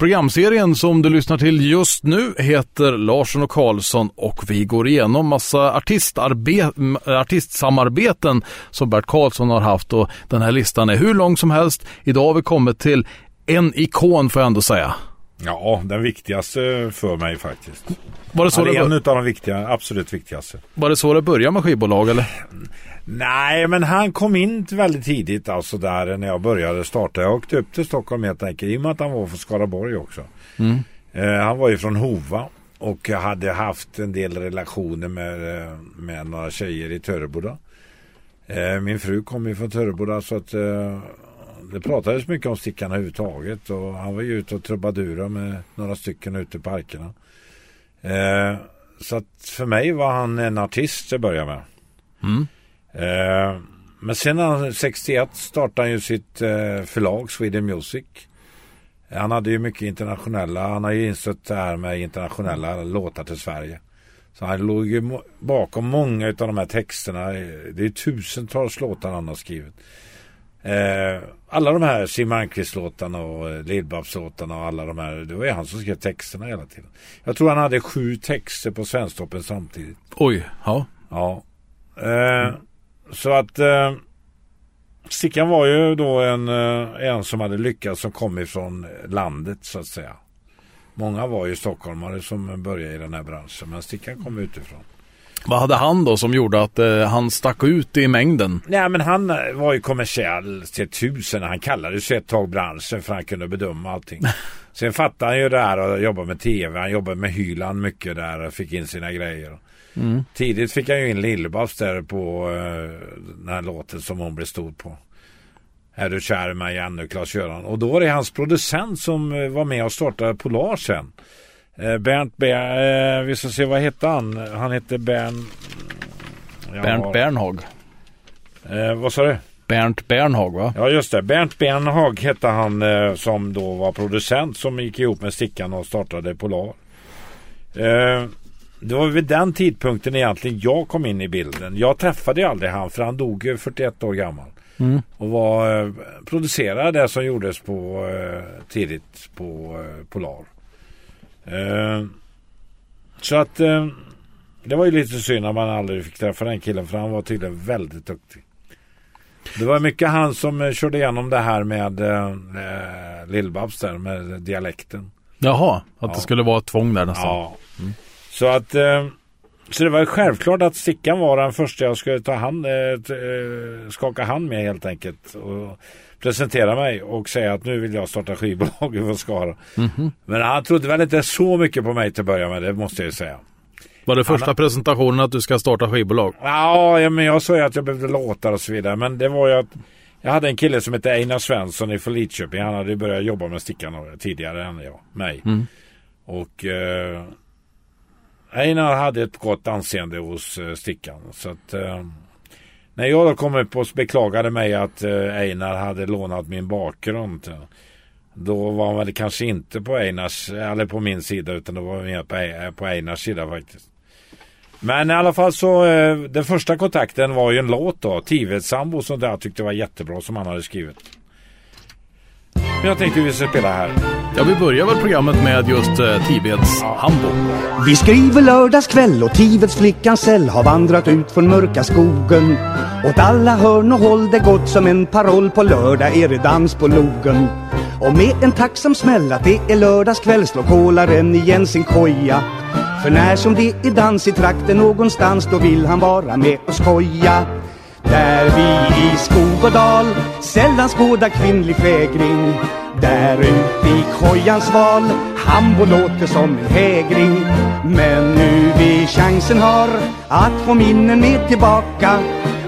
Programserien som du lyssnar till just nu heter Larsson och Karlsson och vi går igenom massa artistsamarbeten som Bert Karlsson har haft och den här listan är hur lång som helst. Idag har vi kommit till en ikon får jag ändå säga. Ja, den viktigaste för mig faktiskt. Var det så, ja, det det, en av de viktiga, absolut viktigaste. var det så det började med skivbolag eller? Nej, men han kom in väldigt tidigt alltså där när jag började starta. Jag åkte upp till Stockholm helt enkelt i och med att han var från Skaraborg också. Mm. Eh, han var ju från Hova och hade haft en del relationer med, eh, med några tjejer i Töreboda. Eh, min fru kom ju från Töreboda så att eh, det pratades mycket om Stickan överhuvudtaget och han var ju ute och trubadura med några stycken ute i parkerna. Eh, så att för mig var han en artist till att börja med. Mm. Eh, men sen när han 61 startade han ju sitt eh, förlag Sweden Music. Han hade ju mycket internationella, han har ju insett det här med internationella låtar till Sverige. Så han låg ju bakom många av de här texterna. Det är tusentals låtar han har skrivit. Eh, alla de här Siw Malmkvist-låtarna och eh, Lill-Babs-låtarna och alla de här. Det var ju han som skrev texterna hela tiden. Jag tror han hade sju texter på Svensktoppen samtidigt. Oj, ja. Ja. Eh, Så att eh, Stickan var ju då en, eh, en som hade lyckats som kom ifrån landet så att säga. Många var ju stockholmare som började i den här branschen men Stickan kom utifrån. Vad hade han då som gjorde att eh, han stack ut i mängden? Nej men han eh, var ju kommersiell till tusen. Han kallade sig ett tag branschen för han kunde bedöma allting. Sen fattade han ju det här och jobbade med tv. Han jobbade med Hyland mycket där och fick in sina grejer. Mm. Tidigt fick han ju in Lill-Babs där på uh, den här låten som hon blev stor på. Är du kär i mig ännu, Klas-Göran? Och då var det hans producent som eh, var med och startade Polar sen. Eh, Bernt Ber- eh, vi ska se vad hette han? Han hette Bern... Ja, Bernt Bernhag. Eh, vad sa du? Bernt Bernhag va? Ja just det, Bernt Bernhag hette han eh, som då var producent som gick ihop med Stickan och startade Polar. Eh, det var vid den tidpunkten egentligen jag kom in i bilden. Jag träffade ju aldrig han för han dog ju 41 år gammal. Mm. Och var, eh, producerade det som gjordes på eh, tidigt på eh, Polar. Eh, så att eh, det var ju lite synd att man aldrig fick träffa den killen för han var tydligen väldigt duktig. Det var mycket han som körde igenom det här med eh, Lill-Babs där med dialekten. Jaha, att Ja. det skulle vara ett tvång där nästan. Ja. Så att eh, så det var självklart att Stickan var den första jag skulle ta hand, eh, eh, skaka hand med helt enkelt. Och presentera mig och säga att nu vill jag starta skivbolag i Skara. Mhm. Men han trodde väl inte så mycket på mig till att börja med, det måste jag ju säga. Var det första presentationen att du ska starta skivbolag? Ja, ja, men jag sa ju att jag behövde låtar och så vidare. Men det var ju att jag hade en kille som hette Einar Svensson från Lidköping. Han hade börjat jobba med Stickan tidigare än jag, mig. Mm. Och eh, Einar hade ett gott anseende hos eh, Stickan. Så att eh, när jag då kom upp och beklagade mig att eh, Einar hade lånat min bakgrund. Eh, då var han väl kanske inte på Einars, eller på min sida utan då var han mer på, eh, på Einars sida faktiskt. Men i alla fall så, eh, den första kontakten var ju en låt då, Tivedssambo som jag tyckte var jättebra som han hade skrivit. Men jag tänkte vi ska spela här. Ja, vi börjar väl programmet med just eh, Tiveds Hambo. Vi skriver lördagskväll och Tivets flickan Sell har vandrat ut från mörka skogen. Åt alla hörn och håll det gått som en paroll på lördag är det dans på logen. Och med en tacksam smäll att det är lördagskväll slår kolaren igen sin koja. För när som det är dans i trakten någonstans då vill han vara med och skoja. Där vi i skog och dal sällan skådar kvinnlig fägring. Där ute i kojans val Hambo låter som en hägring. Men nu vi chansen har att få minnen med tillbaka.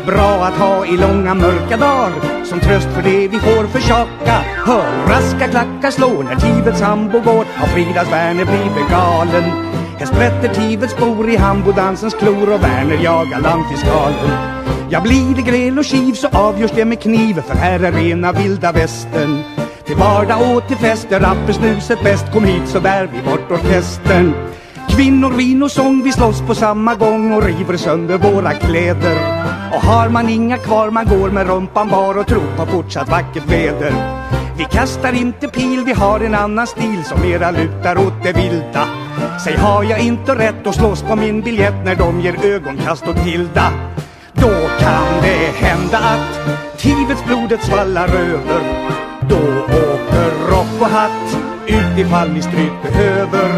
Bra att ha i långa mörka dagar. Som tröst för det vi får försaka. Hör raska klackar slå när Tivets hambo går. Har Fridas Werner blivit galen? Här sprätter Tivets bor i hambodansens klor och Werner jagar landfiskalen Ja, blir det gräl och kiv så avgörs det med kniv för här är rena vilda västern. Till vardag och till fester, rappersnuset bäst, kom hit så bär vi bort orkestern. Kvinnor, vin och sång, vi slåss på samma gång och river sönder våra kläder. Och har man inga kvar, man går med rumpan bar och tror på fortsatt vackert väder. Vi kastar inte pil, vi har en annan stil som mera lutar åt det vilda. Säg har jag inte rätt att slåss på min biljett när de ger ögonkast åt Hilda? Då kan det hända att Tivets blodet svallar över. Då åker rock och hatt ut ifall ni stryk behöver.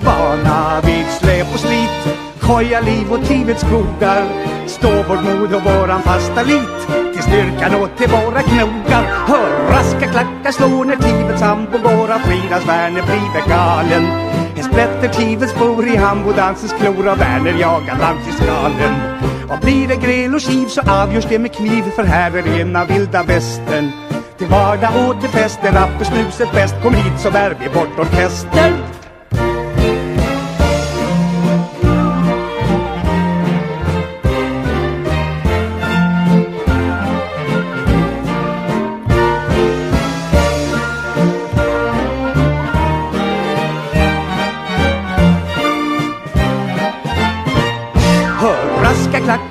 Vana vid släp och slit, koja liv och Tivets godar Stå vårt mod och våran fasta lit till styrkan och till våra knogar. Hör raska klackar slå när Tivets sambo går av Fridas Werner blir galen. En splätter Tivets bor i hambodansens klor och Werner jagar landfiskalen. Och blir det gräl och kiv så avgörs det med kniv för här är rena vilda västern. Till vardag och till fest är rappersnuset bäst. Kom hit så bär vi bort orkestern.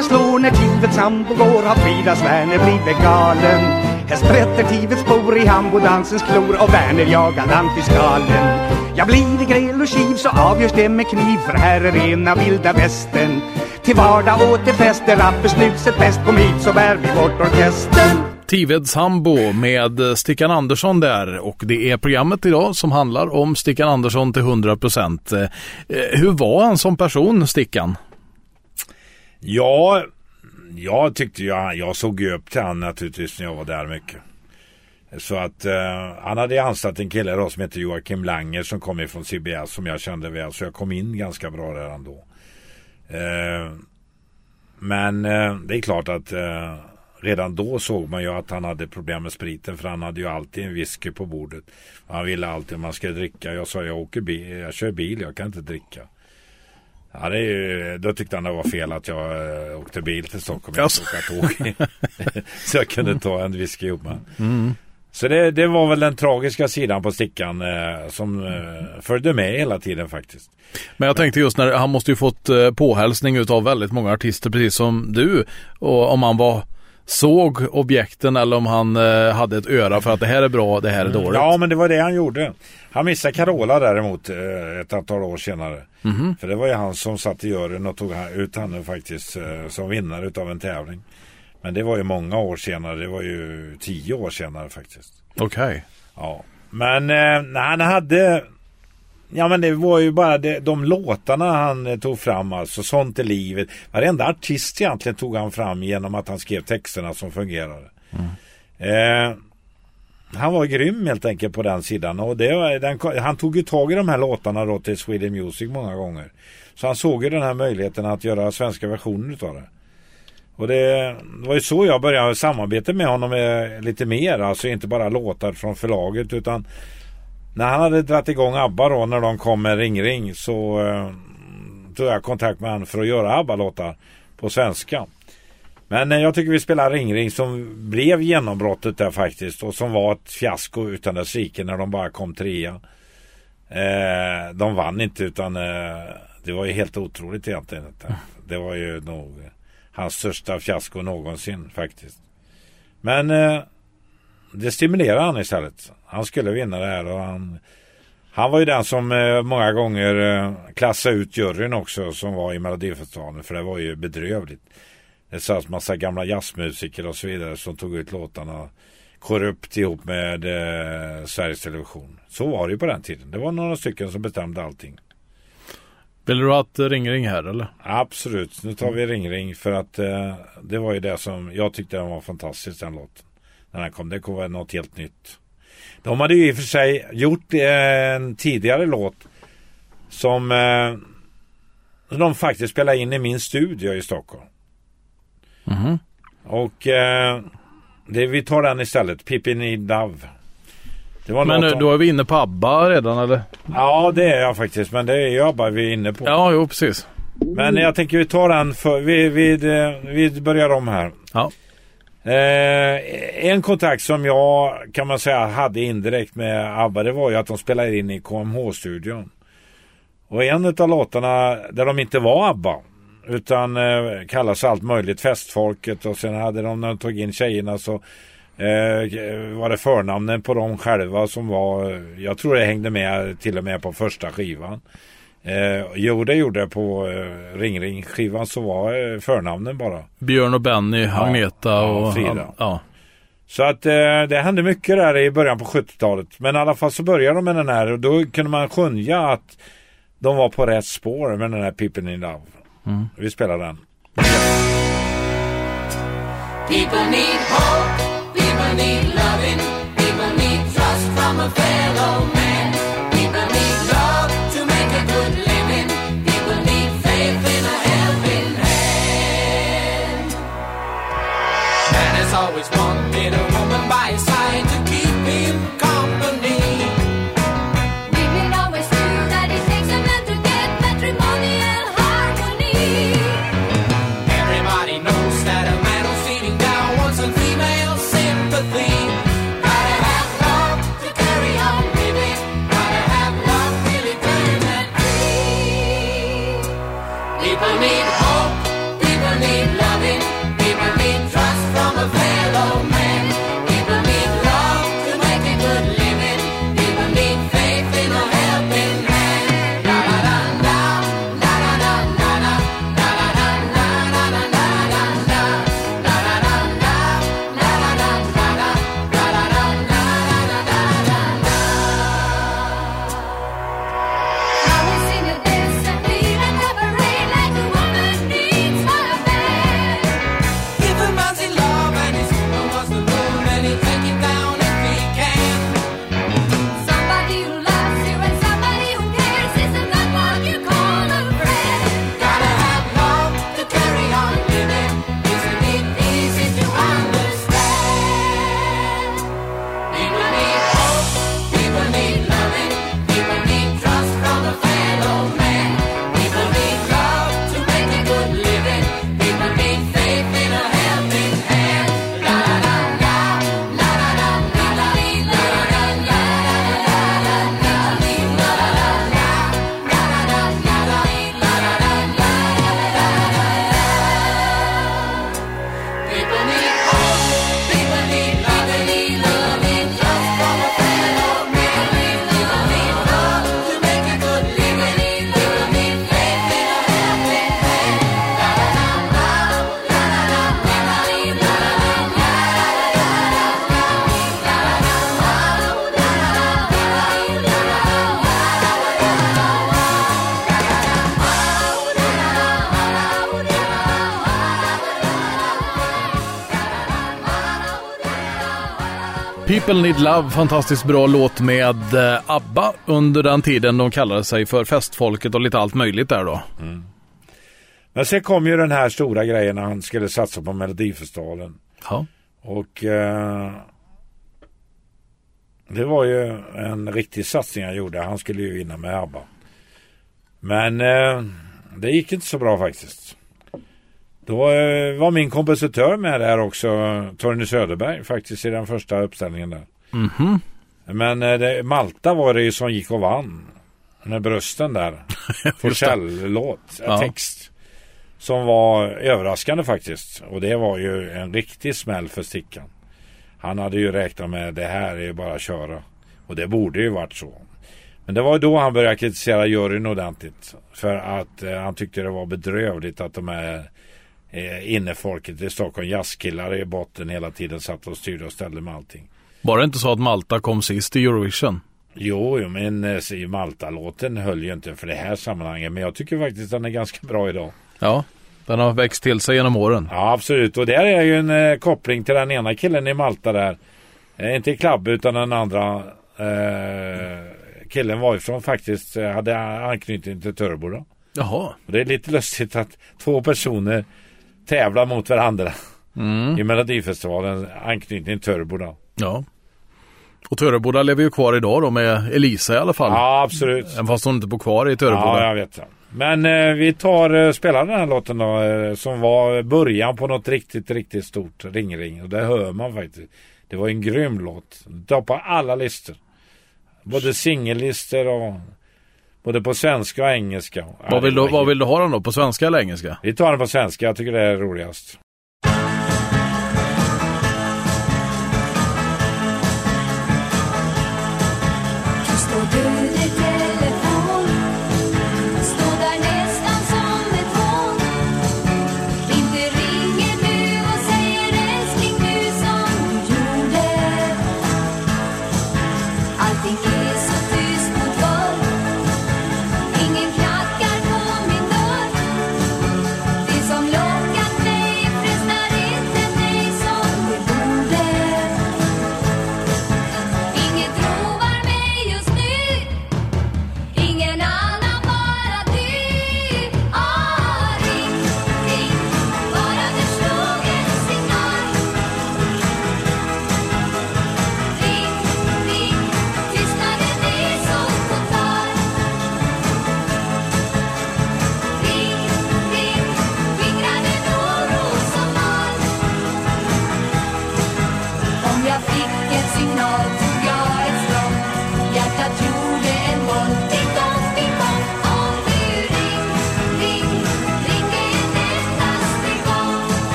Klockan slår när Tivets sambo går Har Fridas Werner blivit galen Här sprätter Tivets bor i hambodansens klor Och Werner jagar landfiskalen Jag blir i gräl och kiv så avgörs det med kniv För här är rena vilda västern Till vardag och till fest är rappersnuset bäst Kom hit så bär vi bort orkestern Tived Sambo med Stickan Andersson där och det är programmet idag som handlar om Stickan Andersson till 100%. Eh, hur var han som person, Stickan? Ja, jag tyckte ju, jag såg ju upp till han naturligtvis när jag var där mycket. Så att eh, han hade anställt en kille då som heter Joakim Langer som kom ifrån CBS som jag kände väl. Så jag kom in ganska bra där ändå. Eh, men eh, det är klart att eh, redan då såg man ju att han hade problem med spriten. För han hade ju alltid en whisky på bordet. Han ville alltid att man skulle dricka. Jag sa jag åker bil, jag kör bil, jag kan inte dricka. Ja, det är ju, då tyckte han det var fel att jag äh, åkte bil till Stockholm. Jag Alltså. tåg. så jag kunde ta en whisky ihop med mm. Så det, det var väl den tragiska sidan på stickan eh, som eh, följde med hela tiden faktiskt. Men jag tänkte just när han måste ju fått eh, påhälsning utav väldigt många artister precis som du. Och om han var såg objekten eller om han eh, hade ett öra för att det här är bra, det här är dåligt. Ja, men det var det han gjorde. Han missade Carola däremot eh, ett antal år senare. Mhm. För det var ju han som satt i juryn och tog ut henne faktiskt eh, som vinnare utav en tävling. Men det var ju många år senare. Det var ju tio år senare faktiskt. Okej. Ja, men eh, när han hade Ja men det var ju bara det, de låtarna han eh, tog fram alltså. Sånt är livet. Varenda artist egentligen tog han fram genom att han skrev texterna som fungerade. Eh, han var grym helt enkelt på den sidan. Och det, den, han tog ju tag i de här låtarna då till Sweden Music många gånger. Så han såg ju den här möjligheten att göra svenska versioner utav det. Och det, det var ju så jag började samarbeta med honom eh, lite mer. Alltså inte bara låtar från förlaget utan när han hade dragit igång ABBA då när de kom med Ring Ring så eh, tog jag kontakt med honom för att göra ABBA-låtar på svenska. Men eh, jag tycker vi spelar Ring Ring som blev genombrottet där faktiskt och som var ett fiasko utan dess like när de bara kom trea. Eh, de vann inte utan eh, det var ju helt otroligt egentligen. detta. Det var ju nog hans största fiasko någonsin faktiskt. Men eh, det stimulerade han istället. Han skulle vinna det här och han han var ju den som eh, många gånger eh, klassade ut juryn också som var i Melodifestivalen för det var ju bedrövligt. Det satt massa gamla jazzmusiker och så vidare som tog ut låtarna korrupt ihop med eh, Sveriges Television. Så var det ju på den tiden. Det var några stycken som bestämde allting. Vill du ha ett ring ring här eller? Absolut, nu tar vi Ring Ring för att eh, det var ju det som jag tyckte den var fantastisk den låten. När den kom, det kom vara något helt nytt. De hade ju i och för sig gjort eh, en tidigare låt som eh, de faktiskt spelade in i min studio i Stockholm. Mhm. Och eh, det, vi tar den istället, Pippi Need Love. Det var Men eh, om- då är vi inne på ABBA redan eller? Ja det är jag faktiskt, men det är ju ABBA vi är inne på. Ja, jo precis. Men jag tänker vi tar den för, vi, vi, vi börjar om här. Ja. Eh, en kontakt som jag kan man säga hade indirekt med ABBA det var ju att de spelade in i KMH-studion. Och en av låtarna där de inte var ABBA utan eh, kallas allt möjligt festfolket och sen hade de när de tog in tjejerna så Eh, var det förnamnen på dem själva som var, jag tror det hängde med till och med på första skivan. Eh, jo, det gjorde det på eh, Ring Ring skivan så var eh, förnamnen bara. Björn och Benny, Agneta och Frida. Ja. Så att eh, det hände mycket där i början på 70-talet. Men i alla fall så började de med den här och då kunde man skönja att de var på rätt spår med den här Pippen in Love. Vi spelar den. People need hope, people need loving, people need trust from a fellow man. People Need Love, fantastiskt bra låt med eh, ABBA under den tiden de kallade sig för festfolket och lite allt möjligt där då. Men sen kom ju den här stora grejen när han skulle satsa på Melodifestivalen. Ja. Och eh, det var ju en riktig satsning han gjorde. Han skulle ju vinna med ABBA. Men eh, det gick inte så bra faktiskt. Då eh, var min kompositör med där också, Torgny Söderberg, faktiskt i den första uppställningen där. Mhm. Men eh, det, Malta var det ju som gick och vann. Med brösten där. Forsell-låt, Ja. text. Som var överraskande faktiskt. Och det var ju en riktig smäll för Stickan. Han hade ju räknat med det här är ju bara att köra. Och det borde ju varit så. Men det var då han började kritisera juryn ordentligt. För att eh, han tyckte det var bedrövligt att de här eh, innefolket i Stockholm, jazzkillar i botten hela tiden satt och styrde och ställde med allting. Var det inte så att Malta kom sist i Eurovision? Jo, men eh, Malta-låten höll ju inte för det här sammanhanget. Men jag tycker faktiskt den är ganska bra idag. Ja, den har växt till sig genom åren. Ja, absolut. Och där är ju en eh, koppling till den ena killen i Malta där. Eh, inte Klabb utan den andra eh, killen var ifrån faktiskt. Eh, hade anknytning till Törebo då. Jaha. Och det är lite lustigt att två personer tävlar mot varandra. I Melodifestivalen. Anknytning till Törebo då. Ja. Och Töreboda lever ju kvar idag då med Elisa i alla fall. Ja, absolut. Även fast hon inte bor kvar i Töreboda. Ja, jag vet. Men eh, vi tar, eh, spelar den här låten då, eh, som var början på något riktigt, riktigt stort ring-ring. Och det hör man faktiskt. Det var en grym låt. Toppar alla listor. Både singellistor och både på svenska och engelska. Vad, vill du, vad vill du ha den då? På svenska eller engelska? Vi tar den på svenska. Jag tycker det är roligast.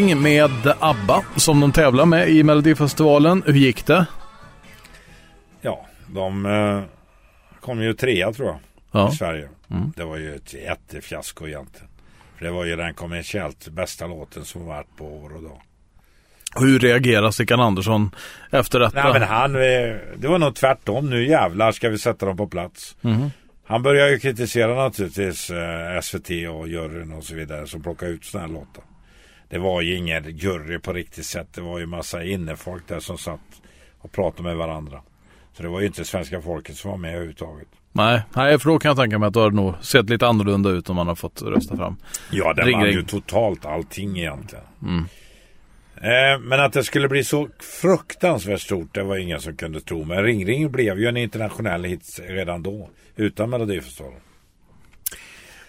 Ring med ABBA som de tävlar med i Melodifestivalen. Hur gick det? Ja, de eh, kom ju trea tror jag Ja. Mm. i Sverige. Det var ju ett jättefiasko egentligen. För det var ju den kommersiellt bästa låten som varit på år och dag. Hur reagerar Stickan Andersson efter detta? Nej men han, eh, det var nog tvärtom. Nu jävlar ska vi sätta dem på plats. Mhm. Han börjar ju kritisera naturligtvis eh, SVT och juryn och så vidare som plockar ut sådana här låtar. Det var ju ingen jury på riktigt sätt. Det var ju massa innefolk där som satt och pratade med varandra. Så det var ju inte svenska folket som var med överhuvudtaget. Nej, nej, för då kan jag tänka mig att det hade nog sett lite annorlunda ut om man har fått rösta fram. Ja, vann ring. ju totalt allting egentligen. Eh, men att det skulle bli så fruktansvärt stort, det var ingen som kunde tro. Men Ring Ring blev ju en internationell hit redan då, utan Melodifestivalen.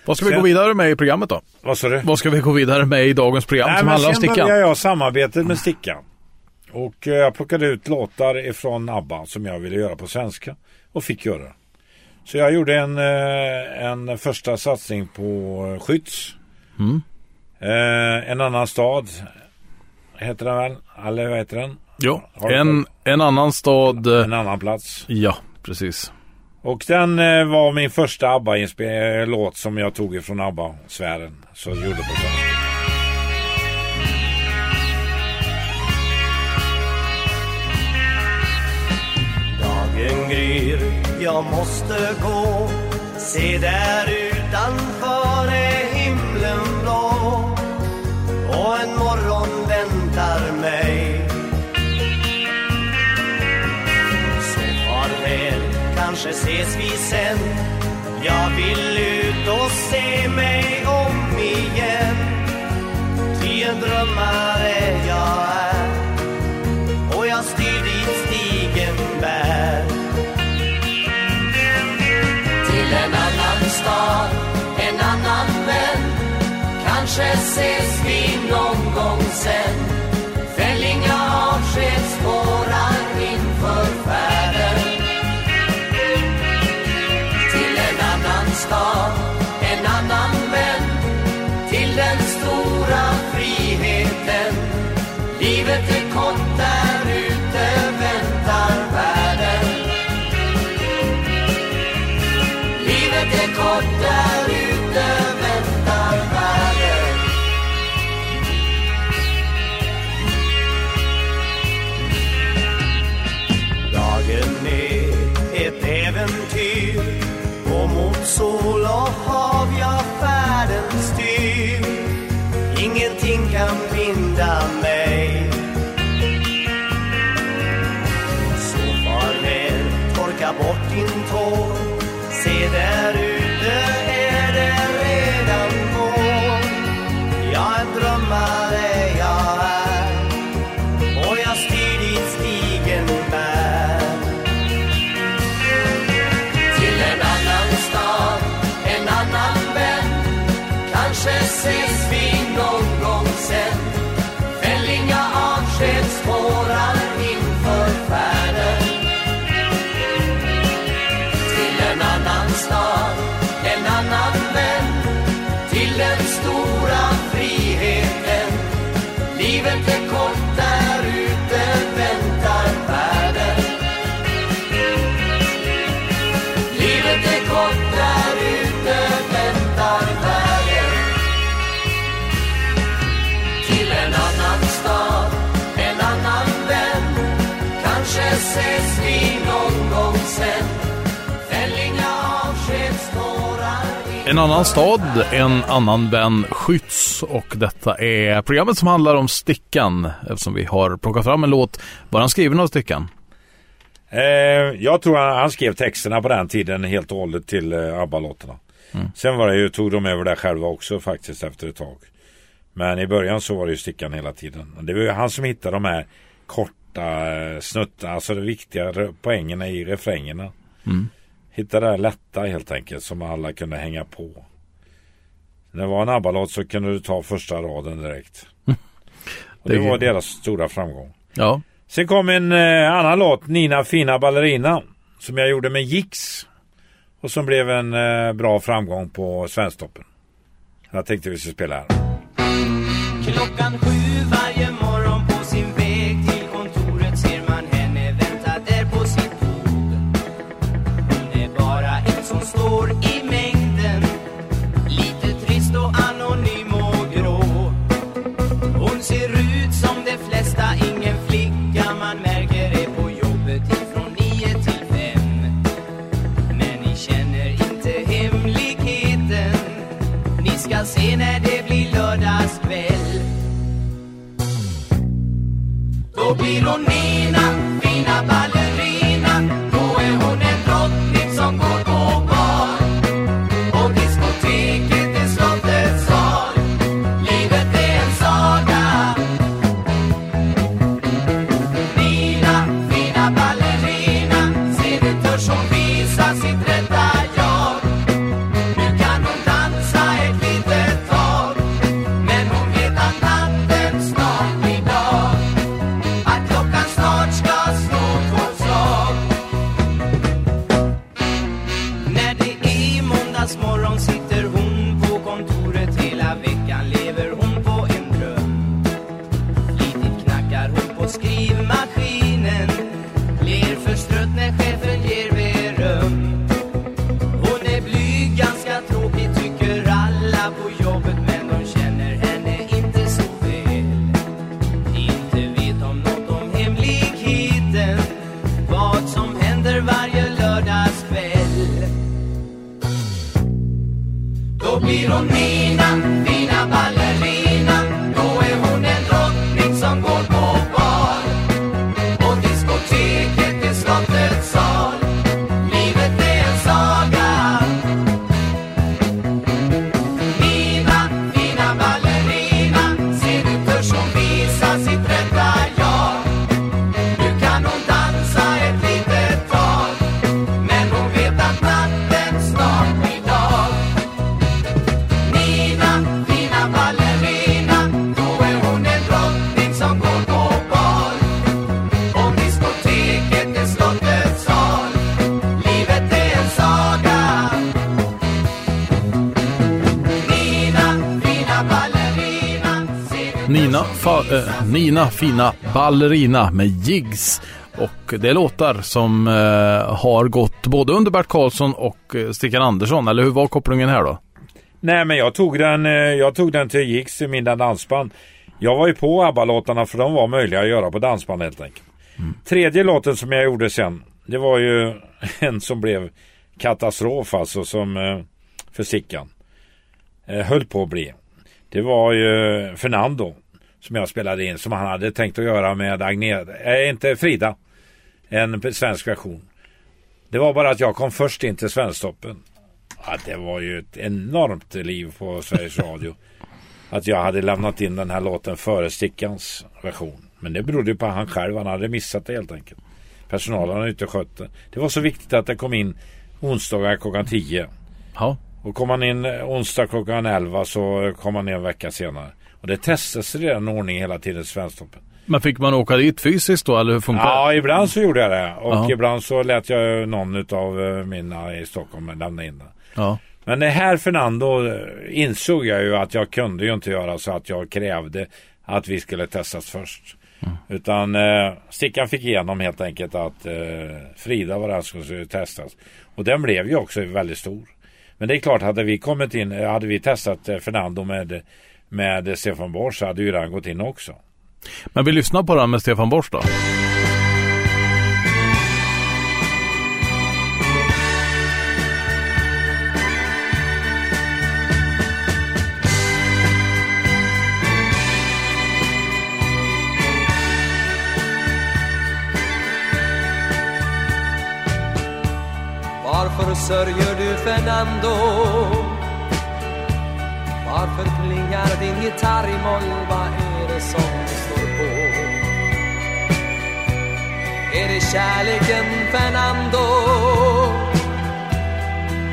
Vad ska vi Sen- gå vidare med i programmet då? Vad sa du? Vad ska vi gå vidare med i dagens program Nej, som handlar om sen Stickan? började jag samarbetet med Stickan. Och eh, jag plockade ut låtar ifrån ABBA som jag ville göra på svenska. Och fick göra. Så jag gjorde en, eh, en första satsning på Skytts. Mm. Eh, en annan stad. Heter den väl? Eller vad heter den? Jo, en, en annan stad. En annan plats. Ja, precis. Och den eh, var min första ABBA-låt som jag tog ifrån ABBA-sfären. Så jag gjorde på svenska. Dagen gryr, jag måste gå Se där utanför är himlen blå Och en morgon väntar mig kanske ses vi sen. Jag vill ut och se mig om igen. Ty en drömmare jag är. Och jag styr dit stigen bär. Till en annan stad, en annan vän. Kanske ses vi någon ses vi någon gång sen Fällinga avskedstårar En annan stad, en annan vän Skytts och detta är programmet som handlar om Stickan eftersom vi har plockat fram en låt. Var han skriven av Stickan? Eh, jag tror han, han, skrev texterna på den tiden helt och hållet till eh, ABBA-låtarna. Mm. Sen var det ju, tog de över det själva också faktiskt efter ett tag. Men i början så var det ju Stickan hela tiden. Det var ju han som hittade de här korta korta eh, snuttar. Alltså det viktiga poängen är i refrängerna. Mm. Hitta det här lätta helt enkelt som alla kunde hänga på. När det var en ABBA-låt så kunde du ta första raden direkt. Och det var deras stora framgång. Ja. Sen kom en eh, annan låt, Nina fina ballerina, som jag gjorde med Jix. Och som blev en eh, bra framgång på Svensktoppen. Jag tänkte vi skulle spela här. Klockan sju jag se när det blir lördagskväll Då blir hon ena fina ballerina skriva fa, Nina Fina Ballerina med Jigs. Och det är låtar som eh, har gått både under Bert Karlsson och eh, Stickan Andersson. Eller hur var kopplingen här då? Nej men jag tog den, eh, jag tog den till Jigs i mina dansband. Jag var ju på ABBA-låtarna för de var möjliga att göra på dansband helt enkelt. Tredje låten som jag gjorde sen, det var ju en som blev katastrof alltså som eh, för Sickan. Eh, höll på att bli. Det var ju Fernando som jag spelade in som han hade tänkt att göra med Agneta, äh, inte Frida. En svensk version. Det var bara att jag kom först in till Svensktoppen. Ja, det var ju ett enormt liv på Sveriges Radio. att jag hade lämnat in den här låten före Stickans version. Men det berodde ju på han själv. Han hade missat det helt enkelt. Personalen hade inte skött det. Det var så viktigt att det kom in onsdagar klockan 10. Ja. Och kom man in onsdag klockan 11 så kom man ner en vecka senare. Och det testas i den ordning hela tiden i Svensktoppen. Men fick man åka dit fysiskt då eller hur funkar det? Ja, ibland så gjorde jag det. Och Ja. ibland så lät jag någon av mina i Stockholm lämna in det. Ja. Men det här Fernando eh, insåg jag ju att jag kunde ju inte göra så att jag krävde att vi skulle testas först. Utan eh, Stickan fick igenom helt enkelt att eh, Frida var den som skulle testas. Och den blev ju också väldigt stor. Men det är klart, hade vi kommit in, eh, hade vi testat eh, Fernando med, med Stefan Borsch så hade ju den gått in också. Men vi lyssnar på den med Stefan Borsch då. Varför sörjer du Fernando? Varför klingar din gitarr i moll? Vad är det som står på? Är det kärleken Fernando?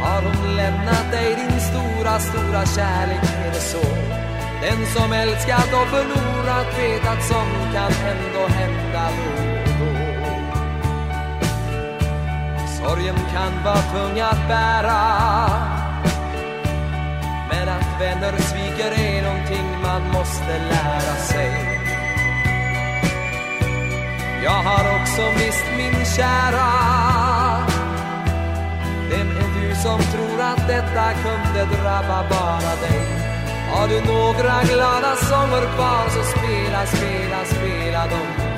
Har hon lämnat dig din stora, stora kärlek? Är det så? Den som älskat och förlorat vet att sånt kan ändå hända då och då. Sorgen kan vara tung att bära Men att vänner sviker är någonting man måste lära sig. Jag har också mist min kära. Vem är du som tror att detta kunde drabba bara dig? Har du några glada sånger kvar så spela, spela, spela dem.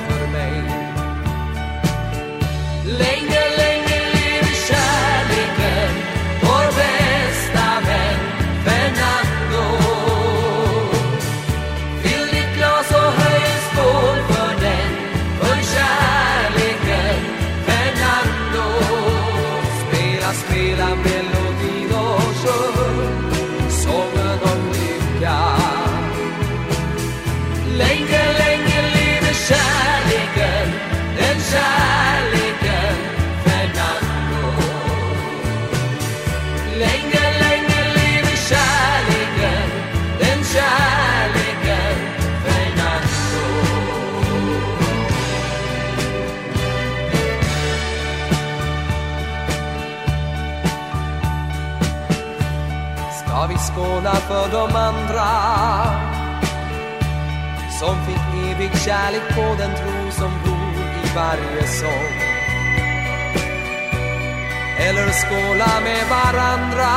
För de andra. Som fick evig kärlek på den tro som bor i varje sång. Eller skåla med varandra.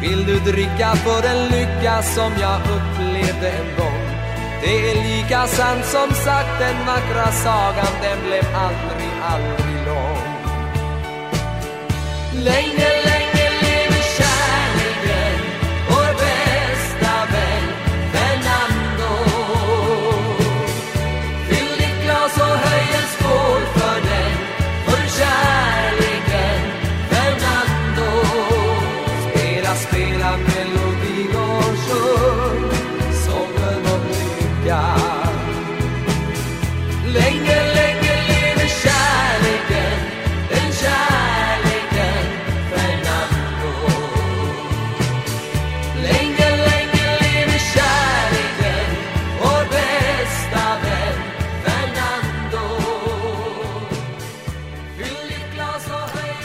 Vill du dricka för den lycka som jag upplevde en gång? Det är lika sant som sagt den vackra sagan den blev aldrig, aldrig lång. Länge, länge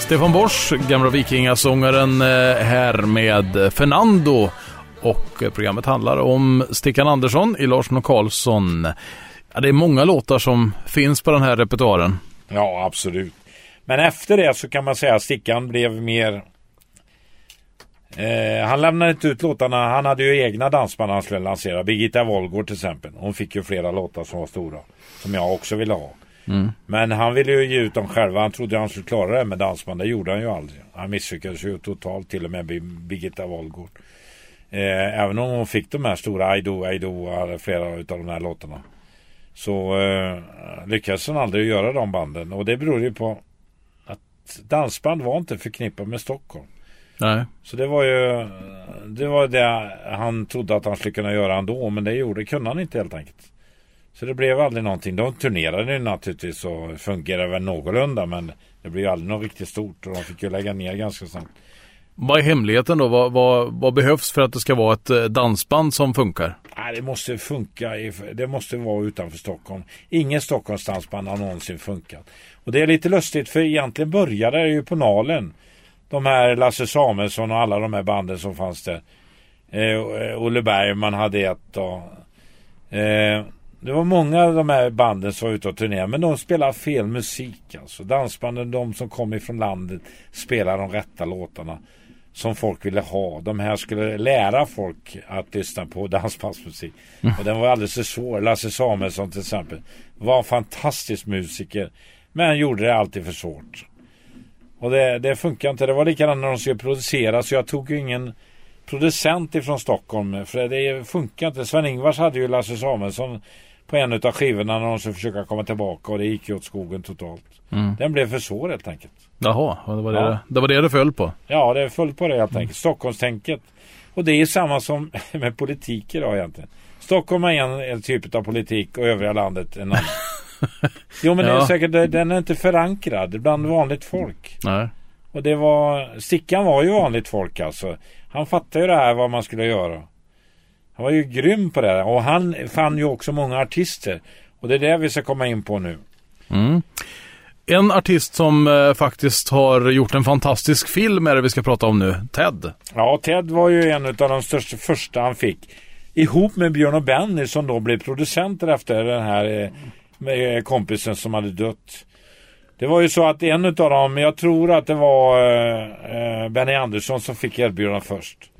Stefan Borsch, gamla vikingasångaren, eh, här med Fernando. och programmet handlar om Stickan Andersson i Larsson och Karlsson. Ja, det är många låtar som finns på den här repertoaren. Ja, absolut. Men efter det så kan man säga att Stickan blev mer... Eh, han lämnade inte ut låtarna. Han hade ju egna dansband han skulle lansera. Birgitta Wollgård till exempel. Hon fick ju flera låtar som var stora. Som jag också ville ha. Men han ville ju ge ut dem själva. Han trodde han skulle klara det med dansband. Det gjorde han ju aldrig. Han misslyckades ju totalt till och med Birgitta Wollgård. Eh, även om hon fick de här stora Aido, Aido, flera av de här låtarna. Så eh, lyckades hon aldrig göra de banden. Och det beror ju på att dansband var inte förknippat med Stockholm. Nej. Så det var ju det var det han trodde att han skulle kunna göra ändå. Men det gjorde, kunde han inte helt enkelt. Så det blev aldrig någonting. De turnerade ju naturligtvis och fungerade väl någorlunda. Men det blev ju aldrig något riktigt stort. Och de fick ju lägga ner ganska snabbt. Vad är hemligheten då? Vad, vad, vad behövs för att det ska vara ett eh, dansband som funkar? Nej, det måste funka. Det måste vara utanför Stockholm. Ingen Stockholms dansband har någonsin funkat. Och det är lite lustigt för egentligen började det ju på Nalen. De här Lasse Samuelsson och alla de här banden som fanns där. Eh, Olle Bergman hade ett och, eh, det var många av de här banden som var ute och turnerade men de spelade fel musik alltså. Dansbanden, de som kom ifrån landet spelade de rätta låtarna som folk ville ha. De här skulle lära folk att lyssna på dansbandsmusik. Och den var alldeles för svår. Lasse Samuelsson till exempel var en fantastisk musiker. Men gjorde det alltid för svårt. Och det, det funkar inte. Det var likadant när de skulle producera så jag tog ju ingen producent ifrån Stockholm. För det funkar inte. Sven-Ingvars hade ju Lasse Samuelsson på en av skivorna när de skulle försöka komma tillbaka och det gick ju åt skogen totalt. Den blev för svår helt enkelt. Jaha, det var det, Ja. det var det det föll på. Ja, det fullt på det helt enkelt. Stockholmstänket. Och det är samma som med politik idag egentligen. Stockholm är en, en typ av politik och övriga landet en annan. Jo men det är Ja. säkert, den är inte förankrad bland vanligt folk. Nej. Och det var, Stickan var ju vanligt folk alltså. Han fattade ju det här vad man skulle göra. Han var ju grym på det. Och han fann ju också många artister. Och det är det vi ska komma in på nu. Mm. En artist som eh, faktiskt har gjort en fantastisk film är det vi ska prata om nu. Ted. Ja, Ted var ju en av de största första han fick. Ihop med Björn och Benny som då blev producenter efter den här eh, med kompisen som hade dött. Det var ju så att en av dem, jag tror att det var eh, eh, Benny Andersson som fick erbjudandet först.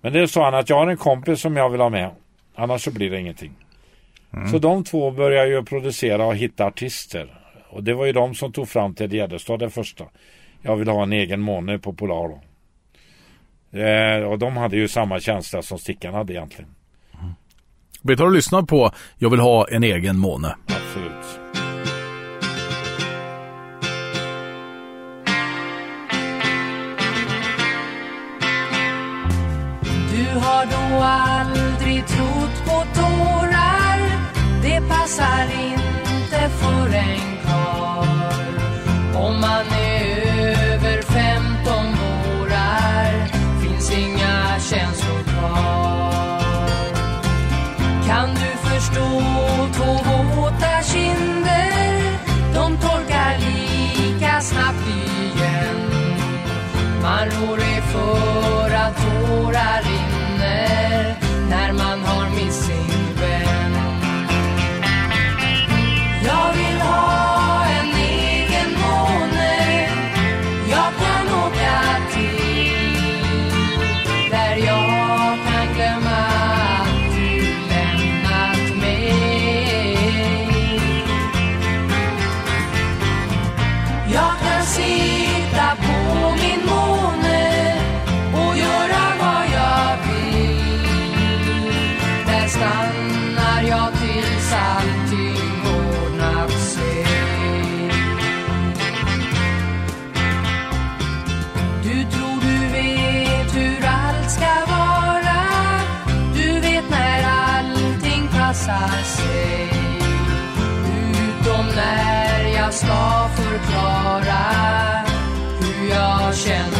Men det sa han att jag har en kompis som jag vill ha med. Annars så blir det ingenting. Så de två började ju producera och hitta artister. Och det var ju de som tog fram Ted Gärdestad den första. Jag vill ha en egen måne på Polar då. Eh, och de hade ju samma känsla som Stickan hade egentligen. Vi tar och lyssnar på Jag vill ha en egen måne. Absolut. Har då aldrig trott på tårar. Det passar inte för en karl Om man är över 15 vårar Finns inga känslor kvar. Kan du förstå två våta kinder? De torkar lika snabbt igen. Man rår är för att tårar ska förklara hur jag känner.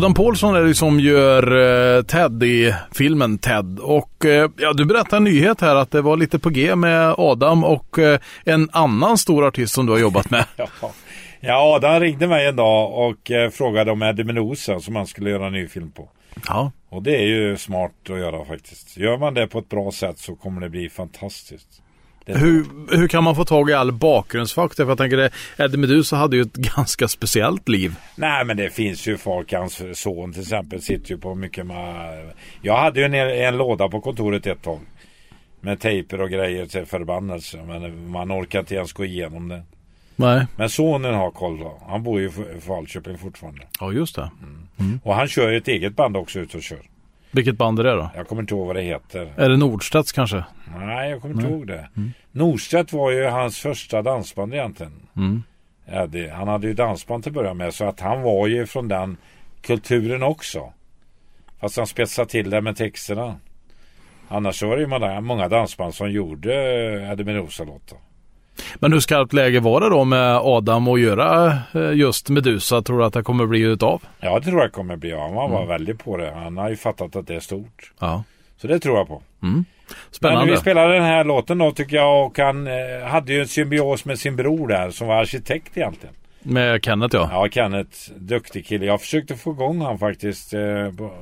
Adam Paulsson är det som gör eh, Ted i filmen Ted. Och eh, ja, du berättade en nyhet här att det var lite på G med Adam och eh, en annan stor artist som du har jobbat med. Ja. ja, Adam ringde mig en dag och frågade om Eddie Menosa som han skulle göra en ny film på. Ja, Och det är ju smart att göra faktiskt. Gör man det på ett bra sätt så kommer det bli fantastiskt. Hur, hur kan man få tag i all bakgrundsfakta? För jag tänker det, Eddie Meduza hade ju ett ganska speciellt liv. Nej men det finns ju folk, hans son till exempel sitter ju på mycket med... Jag hade ju en, en låda på kontoret ett tag. Med tejper och grejer till förbannelse. Men man orkar inte ens gå igenom det. Nej. Men sonen har koll då. Han bor ju i Falköping fortfarande. Ja, just det. Och han kör ju ett eget band också ut och kör. Vilket band är det då? Jag kommer inte ihåg vad det heter. Är det Nordstedts kanske? Nej, jag kommer inte ihåg det. Nordstedt var ju hans första dansband egentligen. Mm. Eddie. Han hade ju dansband till att börja med. Så att han var ju från den kulturen också. Fast han spetsade till det med texterna. Annars så var det ju många, många dansband som gjorde eh, Eddie Meduza-låtar. Men hur skarpt läge var det då med Adam att göra eh, just Medusa? Tror du att det kommer bli utav? Ja, det tror jag kommer bli av. Han var väldigt på det. Han har ju fattat att det är stort. Ja. Så det tror jag på. Men Spännande. vi spelade den här låten då tycker jag och han eh, hade ju en symbios med sin bror där som var arkitekt egentligen. Med Kenneth ja. Ja, Kenneth, duktig kille. Jag försökte få igång han faktiskt eh, på,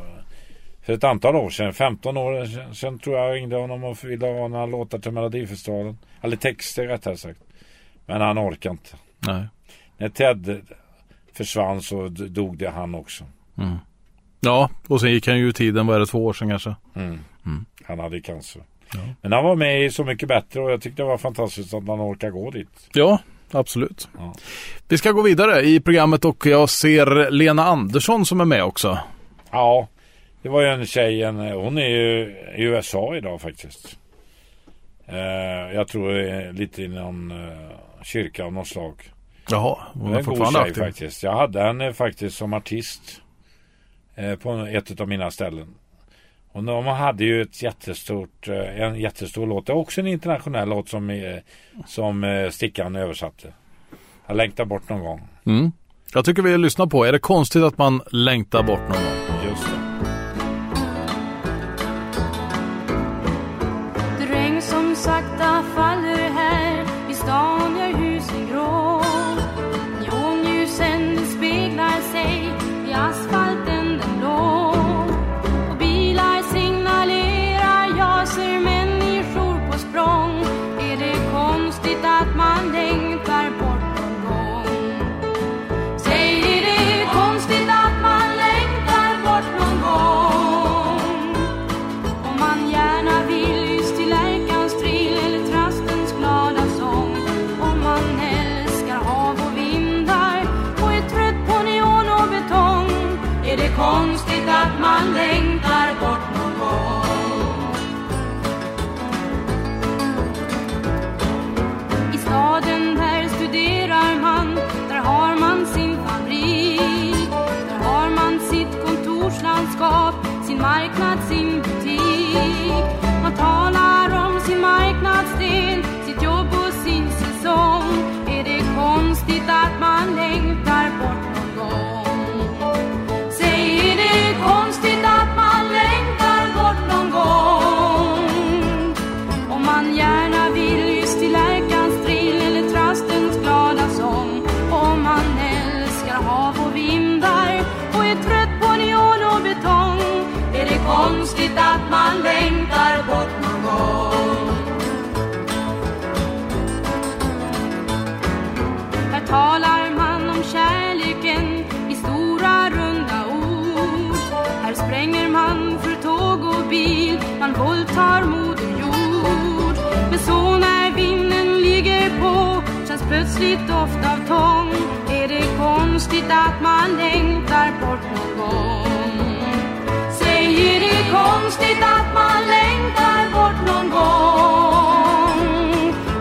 för ett antal år sedan. 15 år sedan, sen tror jag ringde honom och ville ha några låtar till Melodifestivalen. Eller texter rättare sagt. Men han orkade inte. Nej. När Ted försvann så dog det han också. Ja, och sen gick han ju i tiden, vad är det, två år sedan kanske? Han hade cancer. Men han var med i Så mycket bättre och jag tyckte det var fantastiskt att man orkar gå dit. Ja, absolut. Ja. Vi ska gå vidare i programmet och jag ser Lena Andersson som är med också. Ja, det var ju en tjej, en, hon är ju i USA idag faktiskt. Eh, jag tror lite i någon eh, kyrka av något slag. Jaha, hon är en fortfarande aktiv. faktiskt. Jag hade henne faktiskt som artist. Eh, på ett av mina ställen. Och de hade ju ett jättestort, eh, en jättestor låt. Det är också en internationell låt som, eh, som eh, Stickan översatte. Jag längtar bort någon gång. Mm. Jag tycker vi lyssnar på, är det konstigt att man längtar bort någon gång? Plötsligt doft av tång Är det konstigt att man längtar bort någon gång? Säg, är det konstigt att man längtar bort någon gång?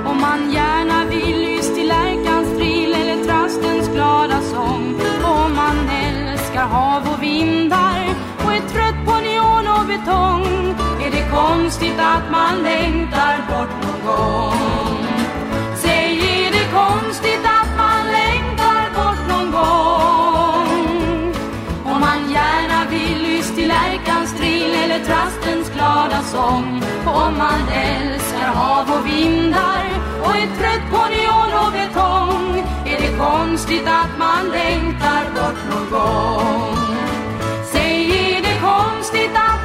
Om man gärna vill lyss till lärkans trill eller trastens glada sång Om man älskar hav och vindar och är trött på neon och betong Är det konstigt att man längtar bort någon gång? konstigt att man längtar bort någon gång. Om man gärna vill lyss till lärkans trill eller trastens glada sång. Om man älskar hav och vindar och är trött på neon och betong. Är det konstigt att man längtar bort någon gång? Säg, är det konstigt att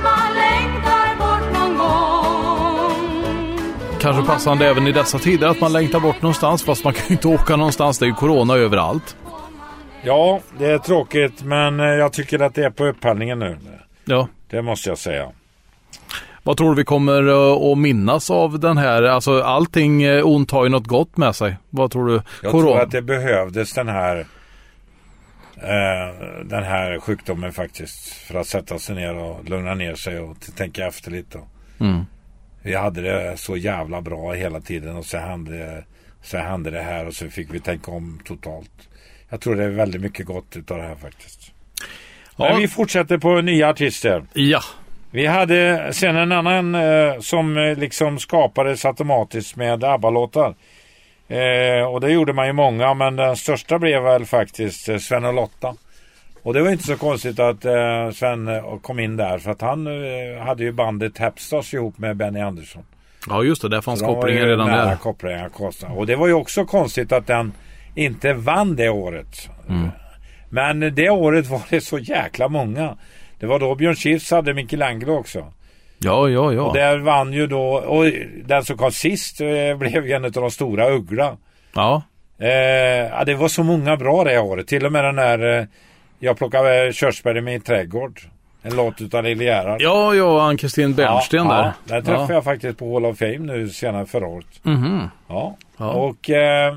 Kanske passande även i dessa tider att man längtar bort någonstans fast man kan ju inte åka någonstans. Det är ju corona överallt. Ja, det är tråkigt men eh, jag tycker att det är på upphällningen nu. Ja. Det måste jag säga. Vad tror du vi kommer eh, att minnas av den här? Alltså allting eh, ont har ju något gott med sig. Vad tror du? Jag tror att det behövdes den här eh, den här sjukdomen faktiskt. För att sätta sig ner och lugna ner sig och tänka efter lite. Mm. Vi hade det så jävla bra hela tiden och så hände, så hände det här och så fick vi tänka om totalt. Jag tror det är väldigt mycket gott utav det här faktiskt. Ja. Men vi fortsätter på nya artister. Ja. Vi hade sen en annan eh, som eh, liksom skapades automatiskt med ABBA-låtar. Eh, och det gjorde man ju många men den största blev väl faktiskt eh, Sven och Lotta. Och det var inte så konstigt att eh, Sven eh, kom in där för att han eh, hade ju bandet Hepstars ihop med Benny Andersson. Ja just det, där fanns kopplingen redan där. Kopplingar, Kosta. Och det var ju också konstigt att den inte vann det året. Mm. Men det året var det så jäkla många. Det var då Björn Skifs hade Michelangelo också. Ja, ja, ja. Och där vann ju då, och den som kom sist eh, blev ju en av de stora Uggla. Ja. Eh, ja, det var så många bra det året. Till och med den där eh, Jag plockade körsbär i min trädgård. En låt utav Lille Gerhard. Ja, ja, Ann-Kristin Bernsten där. Ja, den träffade ja. jag faktiskt på Hall of Fame nu senare förra året. Mhm. Ja. Ja. Och eh,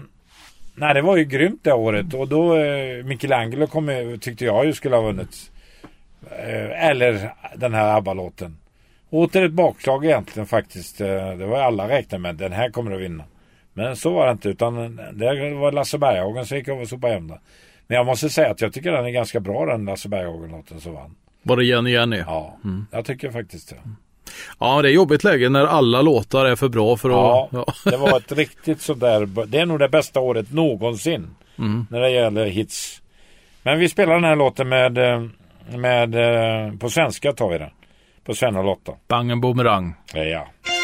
nej, det var ju grymt det året. Och då eh, Michelangelo kom, tyckte jag ju skulle ha vunnit. Eh, eller den här ABBA-låten. Åter ett bakslag egentligen faktiskt. Eh, det var alla räknade med. Den här kommer att vinna. Men så var det inte. Utan det var Lasse Berghagen som gick över och sopade hem det. Men jag måste säga att jag tycker den är ganska bra den Lasse Berghagen-låten som vann. Var det Jenny Jenny? Ja, jag tycker faktiskt det. Ja, det är jobbigt läge när alla låtar är för bra för att... Ja, det var ett riktigt sådär. Det är nog det bästa året någonsin. Mm. När det gäller hits. Men vi spelar den här låten med, eh, med eh, på svenska tar vi den. På Sven och Lotta. Bang en boomerang. Ja. Det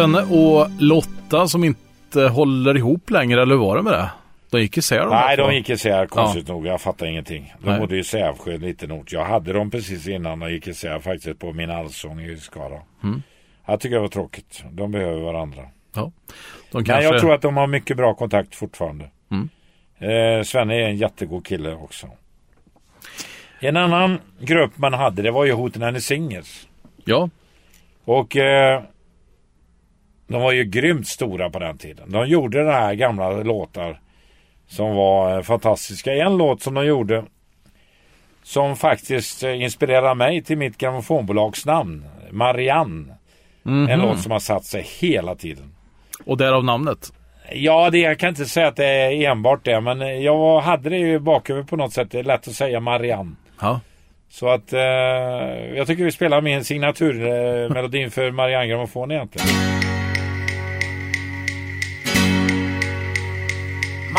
Svenne och Lotta som inte håller ihop längre, eller hur var det med det? De gick isär de Nej, de gick isär konstigt nog. Jag fattar ingenting. De Nej. bodde i Sävsjö lite nort. Jag hade dem precis innan de gick isär faktiskt på min allsång i Skara. Mm. Jag tycker det var tråkigt. De behöver varandra. Ja. De Men kanske... jag tror att de har mycket bra kontakt fortfarande. Mm. Eh, Svenne är en jättegod kille också. En annan grupp man hade det var ju Hoten and Singers. Ja, Och eh, de var ju grymt stora på den tiden. De gjorde det här gamla låtar som var eh, fantastiska. En låt som de gjorde som faktiskt eh, inspirerade mig till mitt grammofonbolags namn. Marianne. Mhm. En låt som har satt sig hela tiden. och därav namnet. Ja, det, jag kan inte säga att det är enbart det, men eh, jag hade det ju bakhuvudet på något sätt. Det är lätt att säga Marianne. Ja. Så att eh, jag tycker vi spelar min signaturmelodin eh, melodin för Marianne Grammofon egentligen.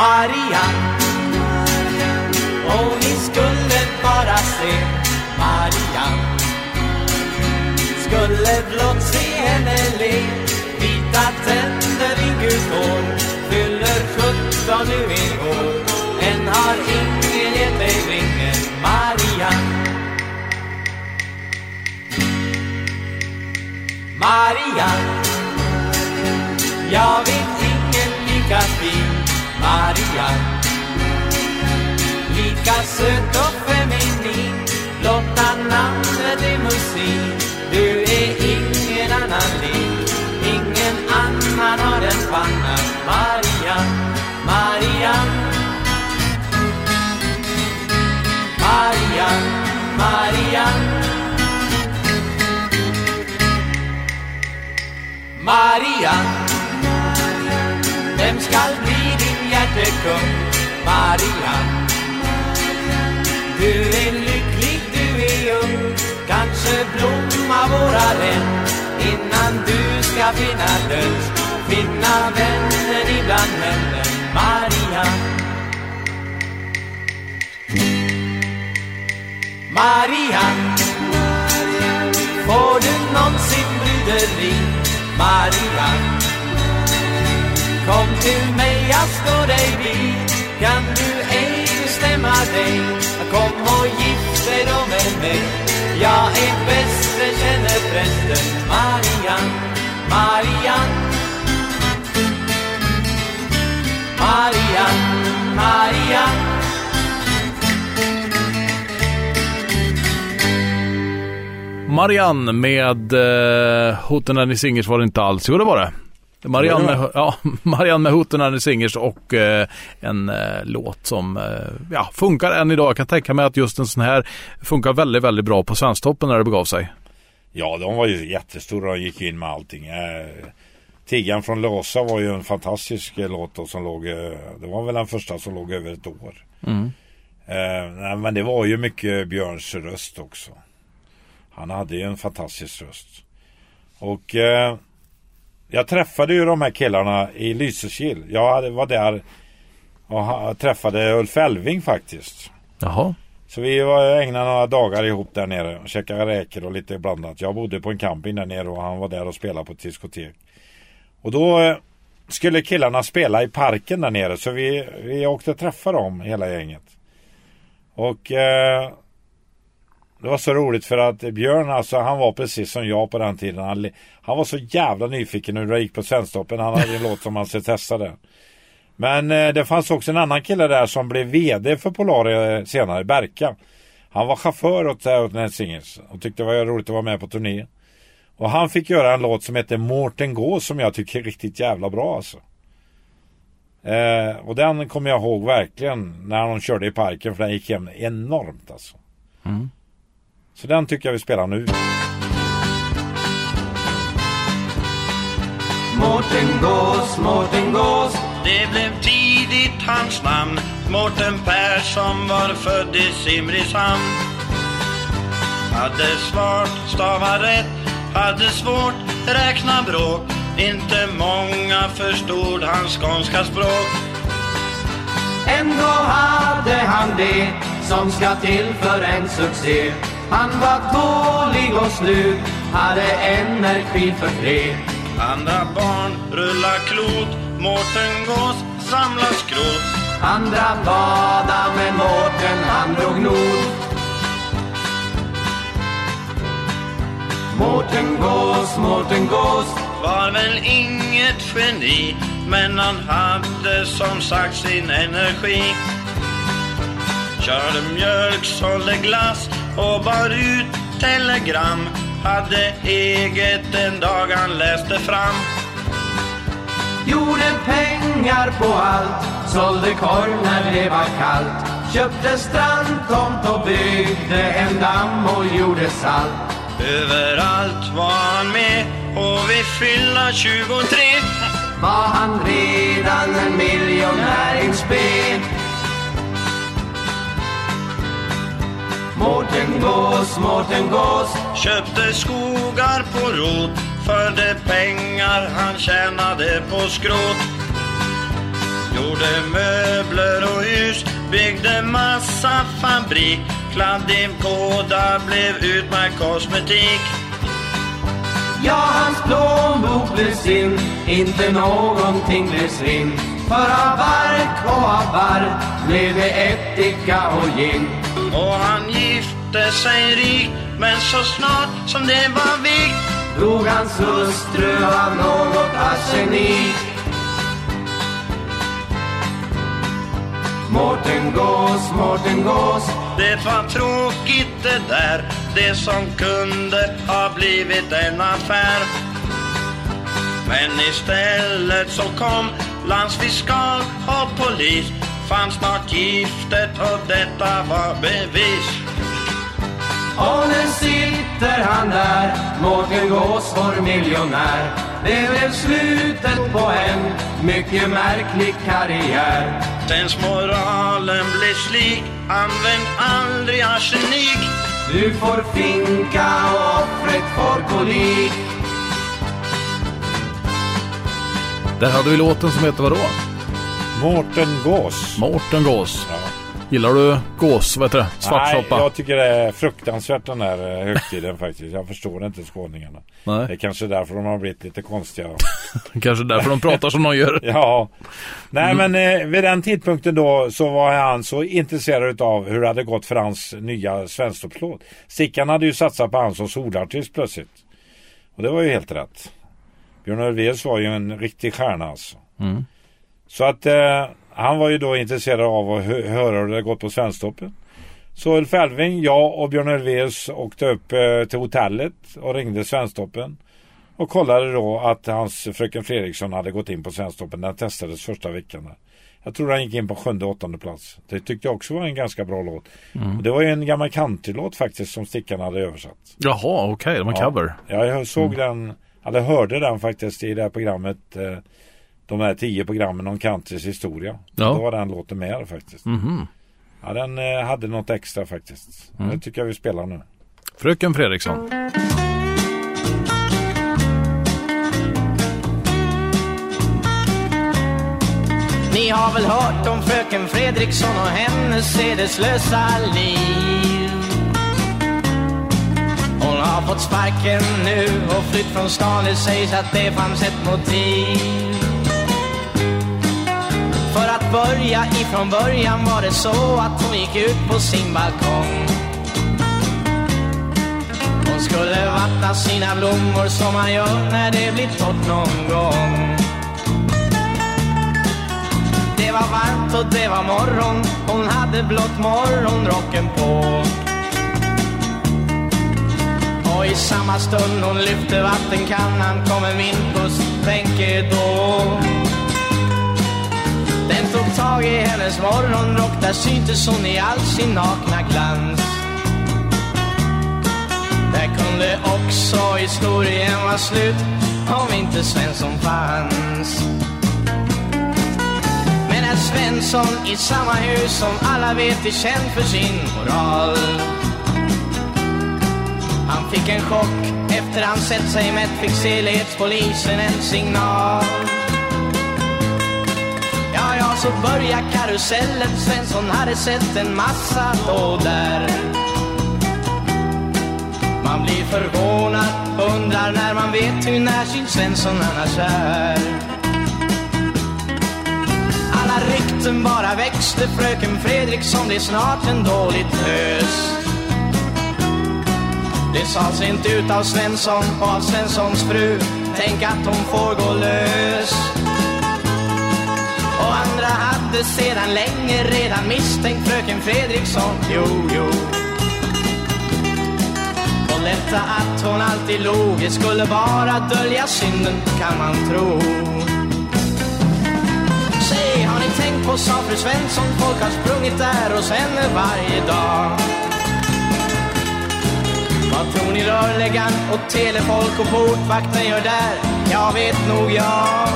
Marianne Och ni skulle bara se Marianne Skulle blott se henne le. Vita tänder, inget hår. Fyller sjutton nu i år. Än har ingen gett dig ringen Marianne Marianne Jag vet ingen lika fin Marianne Lika söt och feminin Blotta namnet är musik Du är ingen annan lik Ingen annan har en panna. Maria, Marianne Marianne, Marianne Marianne Vem skall bli hjärtekung? Marianne Du är lycklig, du är ung. Kanske blomma våra län Innan du ska finna död, Finna vänner ibland männen Marianne Marianne Får du någonsin bryderi Marianne Kom till mig, jag står dig vid. Kan du ej bestämma dig? Kom och gift dig då med mig. Jag är bäst, det känner prästen Marianne, Marianne. Marianne, Marianne. Marianne med eh, Hoten and the Singers var det inte alls. Jo, det var det. Marianne med, ja, Marianne med the Singers och eh, en eh, låt som eh, ja, funkar än idag. Jag kan tänka mig att just en sån här funkar väldigt, väldigt bra på Svensktoppen när det begav sig. Ja, de var ju jättestora och gick in med allting. Eh, Tiggan från Låsa var ju en fantastisk eh, låt då, som låg, eh, det var väl den första som låg över ett år. Mm. Eh, men det var ju mycket Björns röst också. Han hade ju en fantastisk röst. Och eh, jag träffade ju de här killarna i Lysekil. Jag var där och träffade Ulf Elving faktiskt. Jaha. Så vi var, ägnade några dagar ihop där nere och käkade räkor och lite blandat. Jag bodde på en camping där nere och han var där och spelade på ett diskotek. Och då eh, skulle killarna spela i parken där nere så vi, vi åkte och träffade dem hela gänget. Och eh, det var så roligt för att Björn alltså han var precis som jag på den tiden. Han, han var så jävla nyfiken hur det gick på Svensktoppen. Han hade en låt som han skulle testa där. Men eh, det fanns också en annan kille där som blev VD för Polar eh, senare, Berka. Han var chaufför åt, eh, åt Ned Singers och tyckte det var roligt att vara med på turné. Och han fick göra en låt som heter Mårten Gå som jag tycker är riktigt jävla bra alltså. Eh, och den kommer jag ihåg verkligen när de körde i parken för den gick hem enormt alltså. Mm. Så den tycker jag vi spelar nu. Mårten Gås, Mårten Gås. Det blev tidigt hans namn. Mårten Persson var född i Simrishamn. Hade svårt stava rätt Hade svårt räkna bråk. Inte många förstod hans skånska språk. Ändå hade han det som ska till för en succé Han var tålig och snygg, hade energi för tre Andra barn rullar klot, Mårten Gås samlar skrot. Andra bada med Mårten, han drog nord. Mårten Gås, Mårten Gås, Var väl inget geni, men han hade som sagt sin energi. Körde mjölk, sålde glass och bar ut telegram. Hade eget en dag han läste fram. gjorde pengar på allt, sålde korv när det var kallt. Köpte strandtomt och byggde en damm och gjorde salt. Överallt var han med och vid fylla 23 Var han redan en miljonär in spe. Mårten Gås, Mårten Gås, Köpte skogar på rot för de pengar han tjänade på skrot. Gjorde möbler och hus, byggde massa fabrik. Kladdimkåda blev utmärkt kosmetik. Ja, hans plånbok blev sin, inte någonting blev svinn. För av bark och av barr blev det ättika och gin. Och han gifte sig rik, men så snart som det var vikt Dog hans hustru av något arsenik. Mårten Gås, Mårten Gås, Det var tråkigt det där, det som kunde ha blivit en affär. Men istället så kom landsfiskal och polis, fann snart giftet och detta var bevis. och nu sitter han där, Mårten Gås, vår miljonär. Det blev slutet på en mycket märklig karriär. Sensmoralen blev slik, använd aldrig arsenik. Du får finka och offret får kolik. Där hade vi låten som heter vadå? Mårten Gås. Mårten Gås. Ja. Gillar du gås? Vad heter det? Nej, Svartsoppa? jag tycker det är fruktansvärt den här eh, högtiden faktiskt. Jag förstår inte skåningarna. Det är Nej, kanske därför de har blivit lite konstiga. kanske därför de pratar som de gör. Ja, nej men eh, vid den tidpunkten då så var han så intresserad av hur det hade gått för hans nya Svensktoppslåt. Stickan hade ju satsat på han som solartist plötsligt. Och det var ju helt rätt. Björn Ulvaeus var ju en riktig stjärna alltså. Mm. Så att eh, han var ju då intresserad av att hö- höra hur det hade gått på Svensktoppen. Så Ulf Elfving, jag och Björn Ulvaeus åkte upp eh, till hotellet och ringde Svensktoppen. Och kollade då att hans fröken Fredriksson hade gått in på Svensktoppen. Den testades första veckan. Där. Jag tror han gick in på sjunde åttonde plats. Det tyckte jag också var en ganska bra låt. Och det var ju en gammal countrylåt faktiskt som Stickan hade översatt. Jaha, okej, de har Ja. cover. Ja, jag såg den, eller hörde den faktiskt i det här programmet. Eh, de här tio programmen om countrys historia. Ja. Då var den låten med faktiskt. Mhm. Ja, den eh, hade något extra faktiskt. Det tycker jag vi spelar nu. Fröken Fredriksson. Ni har väl hört om fröken Fredriksson och hennes sedeslösa liv Hon har fått sparken nu och flytt från stan Det sägs att det fanns ett motiv att börja ifrån början var det så att hon gick ut på sin balkong. Hon skulle vattna sina blommor som man gör när det blir torrt någon gång. Det var varmt och det var morgon Hon hade blott morgonrocken på. Och i samma stund hon lyfte vattenkannan kom en vindpust, tänker då tag i hennes morgonrock Där syntes hon i all sin nakna glans. Där kunde också historien vara slut Om inte Svensson fanns. Men herr Svensson i samma hus som alla vet är känd för sin moral? Han fick en chock efter han sett sig mätt fick en signal så börjar karusellen Svensson hade sett en massa då där Man blir förvånad, undrar när man vet hur närsynt Svensson annars är. Alla rykten bara växte, fröken Fredriksson blev snart en dålig tös. Det sades inte ut av Svensson och av Svenssons fru, tänk att hon får gå lös. Hade sedan länge redan misstänkt fröken Fredriksson, jo, jo. Och lätta att hon alltid log, det skulle bara dölja synden kan man tro. Säg, har ni tänkt på, sa fru Svensson, folk har sprungit där hos henne varje dag. Vad tror ni rörläggaren och telefolk och portvakten gör där? Jag vet nog jag.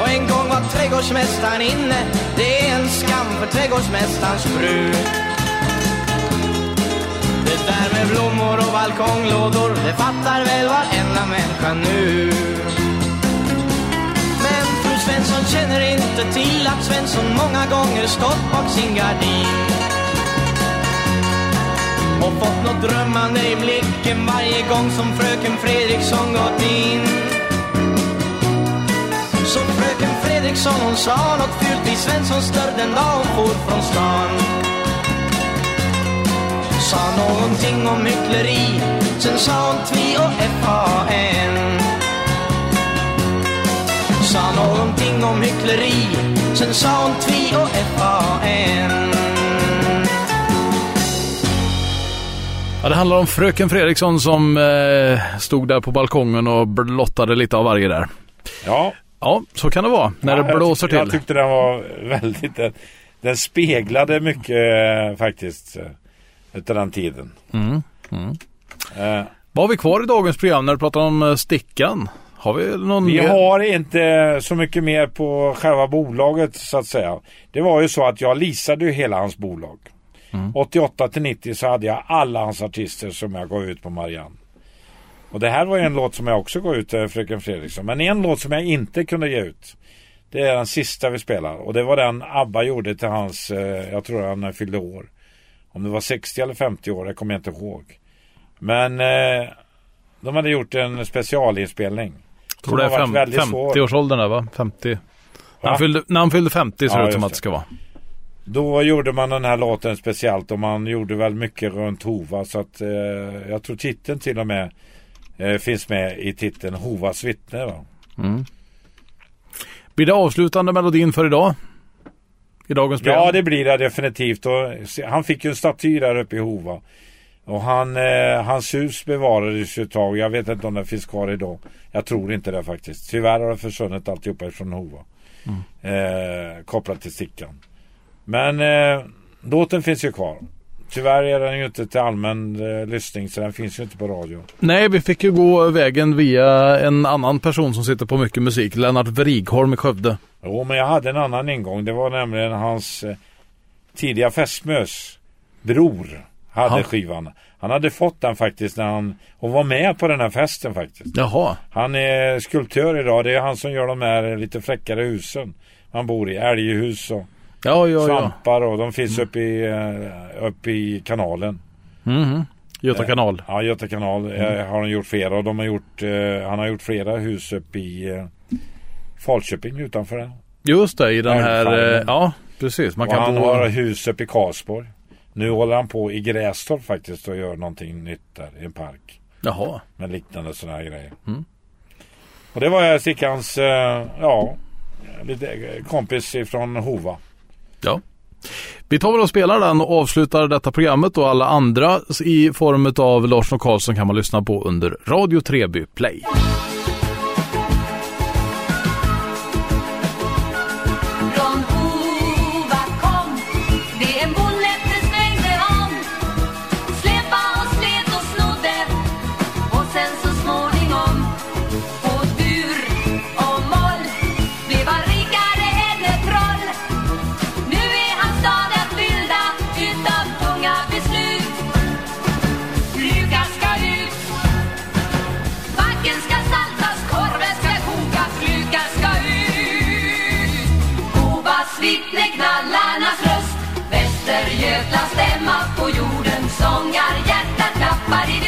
Och en gång var trädgårdsmästaren inne. Det är en skam för trädgårdsmästarens fru. Det där med blommor och balkonglådor Det fattar väl varenda människa nu. Men fru Svensson känner inte till Att Svensson många gånger stått bak sin gardin. Och fått något drömmande i blicken varje gång som fröken Fredriksson gått in. Så fröken Fredriksson hon sa något fult vid Svenssons dörr den dag hon for från stan. Sa någonting om hyckleri, sen sa hon tvi och F-A-N. Sa någonting om hyckleri, sen sa hon tvi och F-A-N. Ja, det handlar om fröken Fredriksson som eh, stod där på balkongen och blottade lite av varje där. Ja, Ja, så kan det vara när Ja, det jag blåser Jag till. tyckte den var väldigt... Den, den speglade mycket eh, faktiskt. eh, Utav den tiden. Mm, mm. Eh, Vad har vi kvar i dagens program när du pratar om eh, stickan? Har vi någon vi har inte så mycket mer på själva bolaget så att säga. Det var ju så att jag leasade ju hela hans bolag. 88 till 90 så hade jag alla hans artister som jag gav ut på Marianne. Och det här var ju en låt som jag också gav ut till Fröken Fredriksson. Men en låt som jag inte kunde ge ut. Det är den sista vi spelar. Och det var den ABBA gjorde till hans, eh, jag tror han fyllde år. Om det var 60 eller 50 år, det kommer jag inte ihåg. Men eh, de hade gjort en specialinspelning. Jag tror det är fem, varit väldigt svår. 50-årsåldern där va? 50. När han, fyllde, när han fyllde 50 ser Ja, det ut som att det ska vara. Då gjorde man den här låten speciellt och man gjorde väl mycket runt Hova så att eh, jag tror titeln till och med eh, finns med i titeln Hovas vittne. Va? Blir det avslutande melodin för idag? I dagens program? Ja det blir det definitivt och han fick ju en staty där uppe i Hova. Och han, eh, hans hus bevarades ju ett tag. Jag vet inte om det finns kvar idag. Jag tror inte det faktiskt. Tyvärr har det försvunnit alltihopa ifrån Hova. Eh, kopplat till stickan. Men eh, låten finns ju kvar. Tyvärr är den ju inte till allmän eh, lyssning så den finns ju inte på radio. Nej, vi fick ju gå vägen via en annan person som sitter på mycket musik. Lennart Vrigholm i Skövde. Jo men jag hade en annan ingång. Det var nämligen hans eh, tidiga fästmös bror hade Ja. skivan. Han hade fått den faktiskt när han och var med på den här festen faktiskt. Jaha. Han är skulptör idag. Det är han som gör de här lite fräckare husen. Man bor i älghus och Ja, ja, svampar och de finns uppe i, eh, uppe i kanalen. Mhm. Göta Eh, kanal. Ja, Göta kanal eh, har han gjort flera och de har gjort, han har gjort flera hus uppe i Falköping utanför det. Just det, i den här... Eh, ja, precis. Man och kan han bo... har hus uppe i Karlsborg. Nu håller han på i Grästorp faktiskt och gör någonting nytt där i en park. Jaha. Med liknande sådana här grejer. Mm. Och det var Stickans, eh, ja, lite kompis ifrån Hova. Ja. Vi tar väl och spelar den och avslutar detta programmet och alla andra i form av Larsson och Karlsson kan man lyssna på under Radio Treby Play. Västergötlands stämma på jorden Sångar hjärtat klappar i